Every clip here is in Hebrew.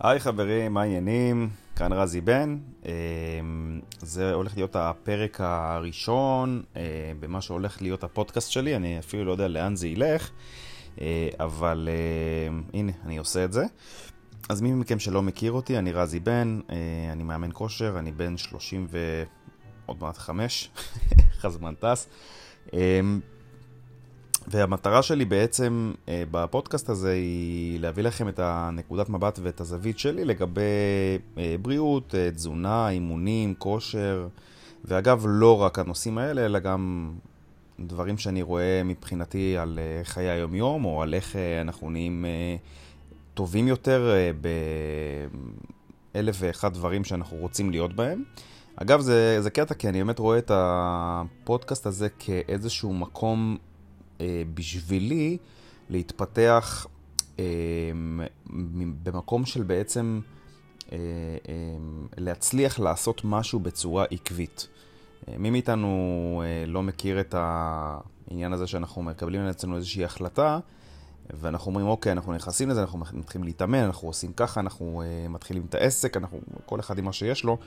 היי חברים, מה העניינים? כאן רזי בן. אה, זה הולך להיות הפרק הראשון אה, במה שהולך להיות הפודקאסט שלי, אני אפילו לא יודע לאן זה ילך, אה, אבל הנה, אני עושה את זה. אז מי מכם שלא מכיר אותי, אני רזי בן, אני מאמן כושר, אני בן 30 ועוד מעט 5, איך הזמן טס. והמטרה שלי בעצם אה, בפודקאסט הזה היא להביא לכם את הנקודת מבט ואת הזווית שלי לגבי אה, בריאות, אה, תזונה, אימונים, כושר, ואגב, לא רק הנושאים האלה, אלא גם דברים שאני רואה מבחינתי על חיי היומיום, או על איך אנחנו נהיים טובים יותר באלף ואחד דברים שאנחנו רוצים להיות בהם. אגב, זה, זה קטע, כי אני באמת רואה את הפודקאסט הזה כאיזשהו מקום אה, בשבילי להתפתח אה, במקום של בעצם אה, אה, להצליח לעשות משהו בצורה עקבית. אה, מי מאיתנו אה, לא מכיר את העניין הזה שאנחנו מקבלים עצמנו איזושהי החלטה, ואנחנו אומרים, אוקיי, אנחנו נכנסים לזה, אנחנו מתחילים להתאמן, אנחנו עושים ככה, אנחנו uh, מתחילים את העסק, אנחנו, כל אחד עם מה שיש לו,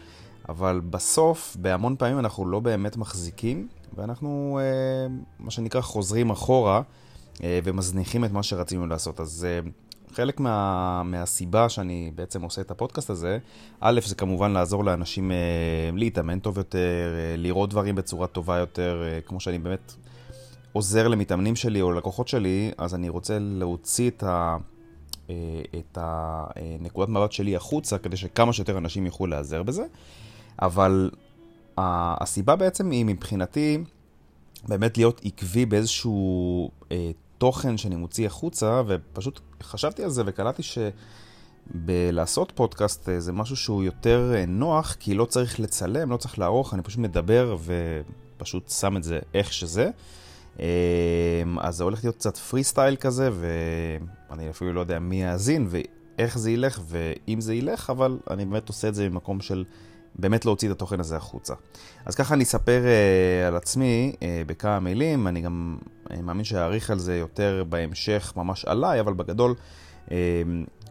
אבל בסוף, בהמון פעמים אנחנו לא באמת מחזיקים, ואנחנו, uh, מה שנקרא, חוזרים אחורה uh, ומזניחים את מה שרצינו לעשות. אז uh, חלק מה, מהסיבה שאני בעצם עושה את הפודקאסט הזה, א', זה כמובן לעזור לאנשים uh, להתאמן טוב יותר, uh, לראות דברים בצורה טובה יותר, uh, כמו שאני באמת עוזר למתאמנים שלי או ללקוחות שלי, אז אני רוצה להוציא את ה... את הנקודת מבט שלי החוצה, כדי שכמה שיותר אנשים יוכלו להיעזר בזה. אבל הסיבה בעצם היא מבחינתי באמת להיות עקבי באיזשהו אה, תוכן שאני מוציא החוצה, ופשוט חשבתי על זה וקלטתי שבלעשות פודקאסט אה, זה משהו שהוא יותר אה, נוח, כי לא צריך לצלם, לא צריך לערוך, אני פשוט מדבר ופשוט שם את זה איך שזה. אה, אז זה הולך להיות קצת פרי סטייל כזה, ואני אפילו לא יודע מי יאזין ואיך זה ילך ואם זה ילך, אבל אני באמת עושה את זה ממקום של באמת להוציא את התוכן הזה החוצה. אז ככה אני אספר uh, על עצמי uh, בכמה מילים, אני גם אני אה, מאמין שאעריך על זה יותר בהמשך ממש עליי, אבל בגדול, uh,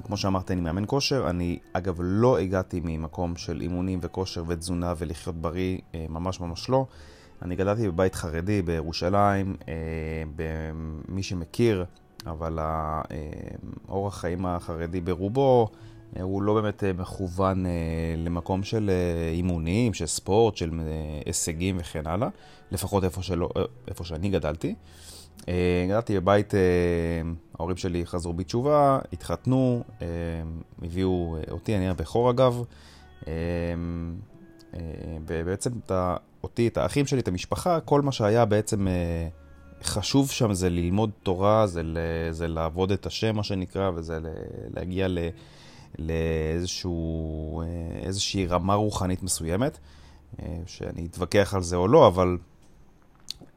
כמו שאמרתי, אני מאמן כושר. אני אגב לא הגעתי ממקום של אימונים וכושר ותזונה ולחיות בריא, ממש ממש לא. אני גדלתי בבית חרדי בירושלים, uh, במי שמכיר, אבל האורח חיים החרדי ברובו, אה, הוא לא באמת אה, מכוון אה, למקום של אימונים, של ספורט, של הישגים וכן הלאה, לפחות איפה, שלא, איפה שאני גדלתי. גדלתי בבית, ההורים שלי חזרו בתשובה, התחתנו, הביאו אותי, אני הבכור אגב, ובעצם את אותי, את האחים שלי, את המשפחה, כל מה שהיה בעצם חשוב שם זה ללמוד תורה, זה, זה לעבוד את השם, מה שנקרא, וזה להגיע ל... לאיזושהי רמה רוחנית מסוימת, אה, שאני אתווכח על זה או לא, אבל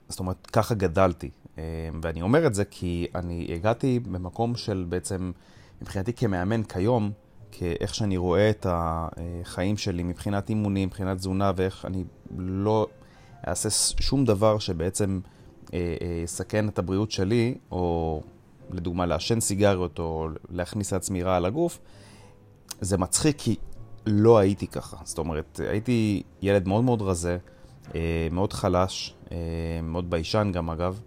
זאת אומרת, ככה גדלתי. אה, ואני אומר את זה כי אני הגעתי במקום של בעצם, מבחינתי כמאמן כיום, כאיך שאני רואה את החיים שלי מבחינת אימונים, מבחינת תזונה, ואיך אני לא אעשה שום דבר שבעצם אה, יסכן את הבריאות שלי, או לדוגמה לעשן סיגריות, או להכניס לעצמי רע על הגוף, זה מצחיק כי לא הייתי ככה. זאת אומרת, הייתי ילד מאוד מאוד רזה, אה, מאוד חלש, אה, מאוד ביישן גם אגב,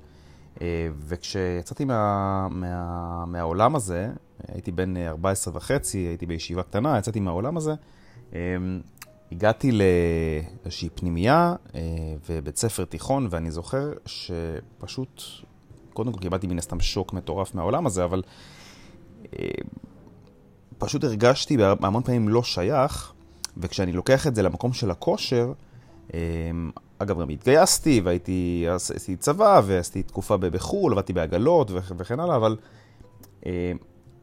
אה, וכשיצאתי מה, מה, מהעולם הזה, הייתי בן 14 וחצי, הייתי בישיבה קטנה, יצאתי מהעולם הזה, הגעתי לאיזושהי פנימייה ובית ספר תיכון, ואני זוכר שפשוט, קודם כל קיבלתי מן הסתם שוק מטורף מהעולם הזה, אבל פשוט הרגשתי בהמון פעמים לא שייך, וכשאני לוקח את זה למקום של הכושר, אמ, אגב, גם התגייסתי, והייתי, עשיתי צבא, ועשיתי תקופה בחו"ל, עבדתי בעגלות וכן הלאה, אבל אמ,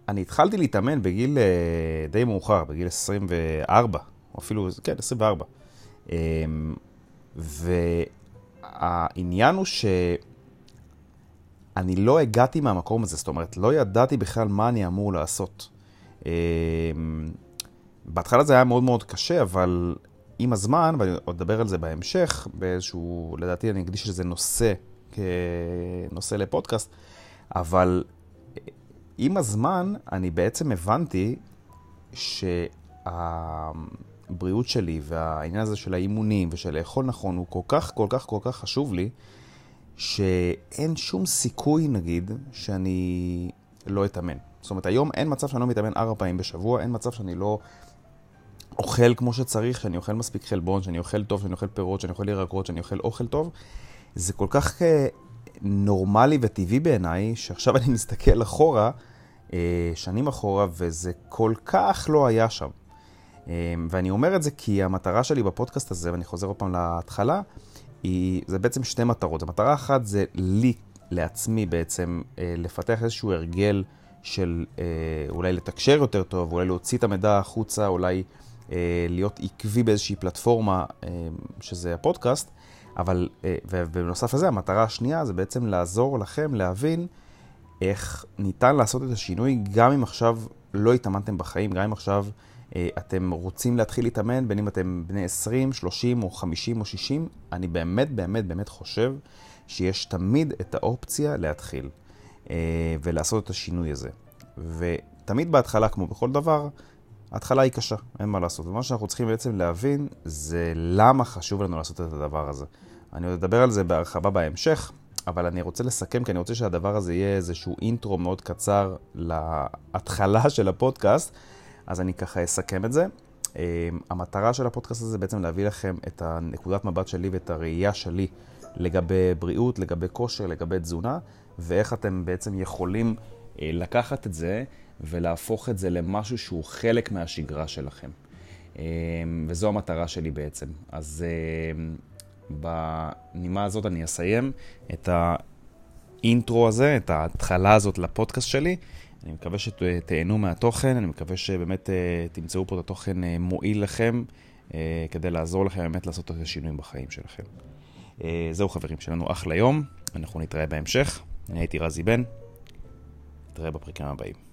אני התחלתי להתאמן בגיל אה, די מאוחר, בגיל 24, או אפילו, כן, 24. אמ, והעניין הוא שאני לא הגעתי מהמקום הזה, זאת אומרת, לא ידעתי בכלל מה אני אמור לעשות. אמ, בהתחלה זה היה מאוד מאוד קשה, אבל עם הזמן, ואני עוד אדבר על זה בהמשך, באיזשהו, לדעתי אני אקדיש לזה נושא, כנושא לפודקאסט, אבל עם הזמן אני בעצם הבנתי שהבריאות שלי והעניין הזה של האימונים ושל לאכול נכון הוא כל כך, כל כך, כל כך חשוב לי, שאין שום סיכוי, נגיד, שאני לא אתאמן. זאת אומרת, היום אין מצב שאני לא מתאמן ארבע פעמים בשבוע, אין מצב שאני לא אוכל כמו שצריך, שאני אוכל מספיק חלבון, שאני אוכל טוב, שאני אוכל פירות, שאני אוכל ירקות, שאני אוכל אוכל טוב. זה כל כך אה, נורמלי וטבעי בעיניי, שעכשיו אני מסתכל אחורה, אה, שנים אחורה, וזה כל כך לא היה שם. אה, ואני אומר את זה כי המטרה שלי בפודקאסט הזה, ואני חוזר עוד פעם להתחלה, היא, זה בעצם שתי מטרות. המטרה אחת זה לי, לעצמי בעצם, לפתח איזשהו הרגל של אולי לתקשר יותר טוב, אולי להוציא את המידע החוצה, אולי להיות עקבי באיזושהי פלטפורמה, שזה הפודקאסט. אבל, אה, ובנוסף לזה, המטרה השנייה זה בעצם לעזור לכם להבין איך ניתן לעשות את השינוי, גם אם עכשיו לא התאמנתם בחיים, גם אם עכשיו אה, אתם רוצים להתחיל להתאמן, בין אם אתם בני 20, 30 או 50 או 60, אני באמת באמת באמת חושב שיש תמיד את האופציה להתחיל אה, ולעשות את השינוי הזה. ותמיד בהתחלה, כמו בכל דבר, ההתחלה היא קשה, אין מה לעשות. ומה שאנחנו צריכים בעצם להבין זה למה חשוב לנו לעשות את הדבר הזה. אני עוד אדבר על זה בהרחבה בהמשך, אבל אני רוצה לסכם, כי אני רוצה שהדבר הזה יהיה איזשהו אינטרו מאוד קצר להתחלה של הפודקאסט, אז אני ככה אסכם את זה. אמ, המטרה של הפודקאסט הזה זה בעצם להביא לכם את הנקודת מבט שלי ואת הראייה שלי לגבי בריאות, לגבי כושר, לגבי תזונה, ואיך אתם בעצם יכולים אה, לקחת את זה ולהפוך את זה למשהו שהוא חלק מהשגרה שלכם. אמ, וזו המטרה שלי בעצם. אז אמ, בנימה הזאת אני אסיים את האינטרו הזה, את ההתחלה הזאת לפודקאסט שלי. אני מקווה שתהנו מהתוכן, אני מקווה שבאמת אה, תמצאו פה את התוכן אה, מועיל לכם, אה, כדי לעזור לכם באמת לעשות את השינויים בחיים שלכם. זהו חברים שלנו, אחלה יום, אנחנו נתראה בהמשך. אני הייתי רזי בן, נתראה בפרקים הבאים.